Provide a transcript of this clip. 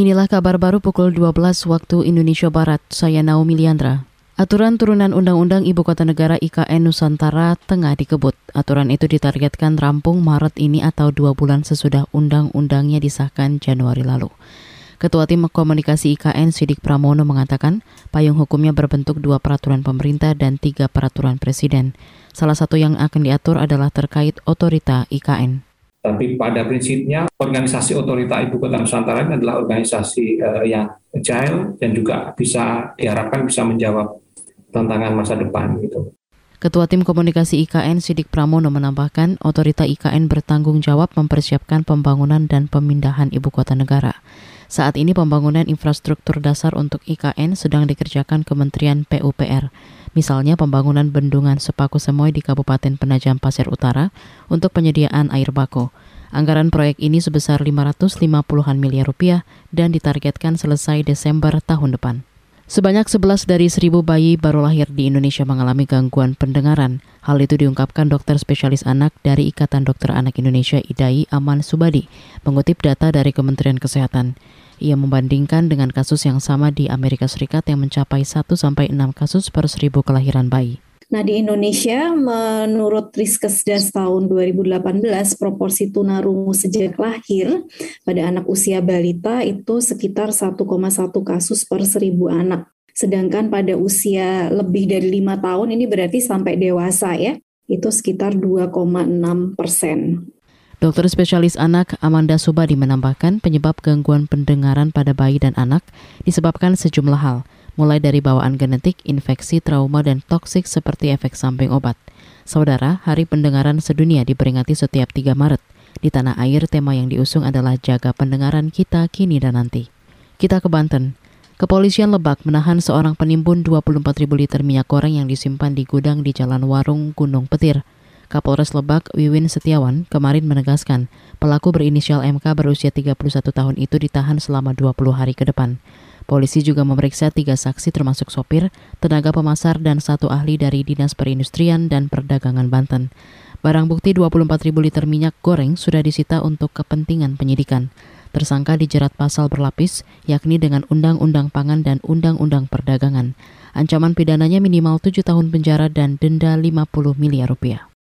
Inilah kabar baru pukul 12 waktu Indonesia Barat. Saya Naomi Liandra. Aturan turunan Undang-Undang Ibu Kota Negara IKN Nusantara tengah dikebut. Aturan itu ditargetkan rampung Maret ini atau dua bulan sesudah undang-undangnya disahkan Januari lalu. Ketua Tim Komunikasi IKN Sidik Pramono mengatakan payung hukumnya berbentuk dua peraturan pemerintah dan tiga peraturan presiden. Salah satu yang akan diatur adalah terkait otorita IKN. Tapi pada prinsipnya organisasi otorita ibu kota Nusantara ini adalah organisasi uh, yang agile dan juga bisa diharapkan bisa menjawab tantangan masa depan gitu. Ketua Tim Komunikasi IKN Sidik Pramono menambahkan otorita IKN bertanggung jawab mempersiapkan pembangunan dan pemindahan ibu kota negara. Saat ini pembangunan infrastruktur dasar untuk IKN sedang dikerjakan Kementerian PUPR. Misalnya pembangunan bendungan Sepaku Semoy di Kabupaten Penajam Pasir Utara untuk penyediaan air baku. Anggaran proyek ini sebesar 550-an miliar rupiah dan ditargetkan selesai Desember tahun depan. Sebanyak 11 dari 1000 bayi baru lahir di Indonesia mengalami gangguan pendengaran. Hal itu diungkapkan dokter spesialis anak dari Ikatan Dokter Anak Indonesia IDAI Aman Subadi, mengutip data dari Kementerian Kesehatan. Ia membandingkan dengan kasus yang sama di Amerika Serikat yang mencapai 1 sampai 6 kasus per seribu kelahiran bayi. Nah, di Indonesia menurut Riskesdas tahun 2018 proporsi tunarungu sejak lahir pada anak usia balita itu sekitar 1,1 kasus per seribu anak. Sedangkan pada usia lebih dari lima tahun ini berarti sampai dewasa ya, itu sekitar 2,6 persen. Dokter spesialis anak Amanda Subadi menambahkan penyebab gangguan pendengaran pada bayi dan anak disebabkan sejumlah hal, mulai dari bawaan genetik, infeksi, trauma, dan toksik seperti efek samping obat. Saudara, Hari Pendengaran Sedunia diperingati setiap 3 Maret. Di tanah air, tema yang diusung adalah jaga pendengaran kita kini dan nanti. Kita ke Banten. Kepolisian Lebak menahan seorang penimbun 24 ribu liter minyak goreng yang disimpan di gudang di Jalan Warung Gunung Petir. Kapolres Lebak Wiwin Setiawan kemarin menegaskan pelaku berinisial MK berusia 31 tahun itu ditahan selama 20 hari ke depan. Polisi juga memeriksa tiga saksi termasuk sopir, tenaga pemasar, dan satu ahli dari Dinas Perindustrian dan Perdagangan Banten. Barang bukti 24 ribu liter minyak goreng sudah disita untuk kepentingan penyidikan. Tersangka dijerat pasal berlapis, yakni dengan Undang-Undang Pangan dan Undang-Undang Perdagangan. Ancaman pidananya minimal 7 tahun penjara dan denda 50 miliar rupiah.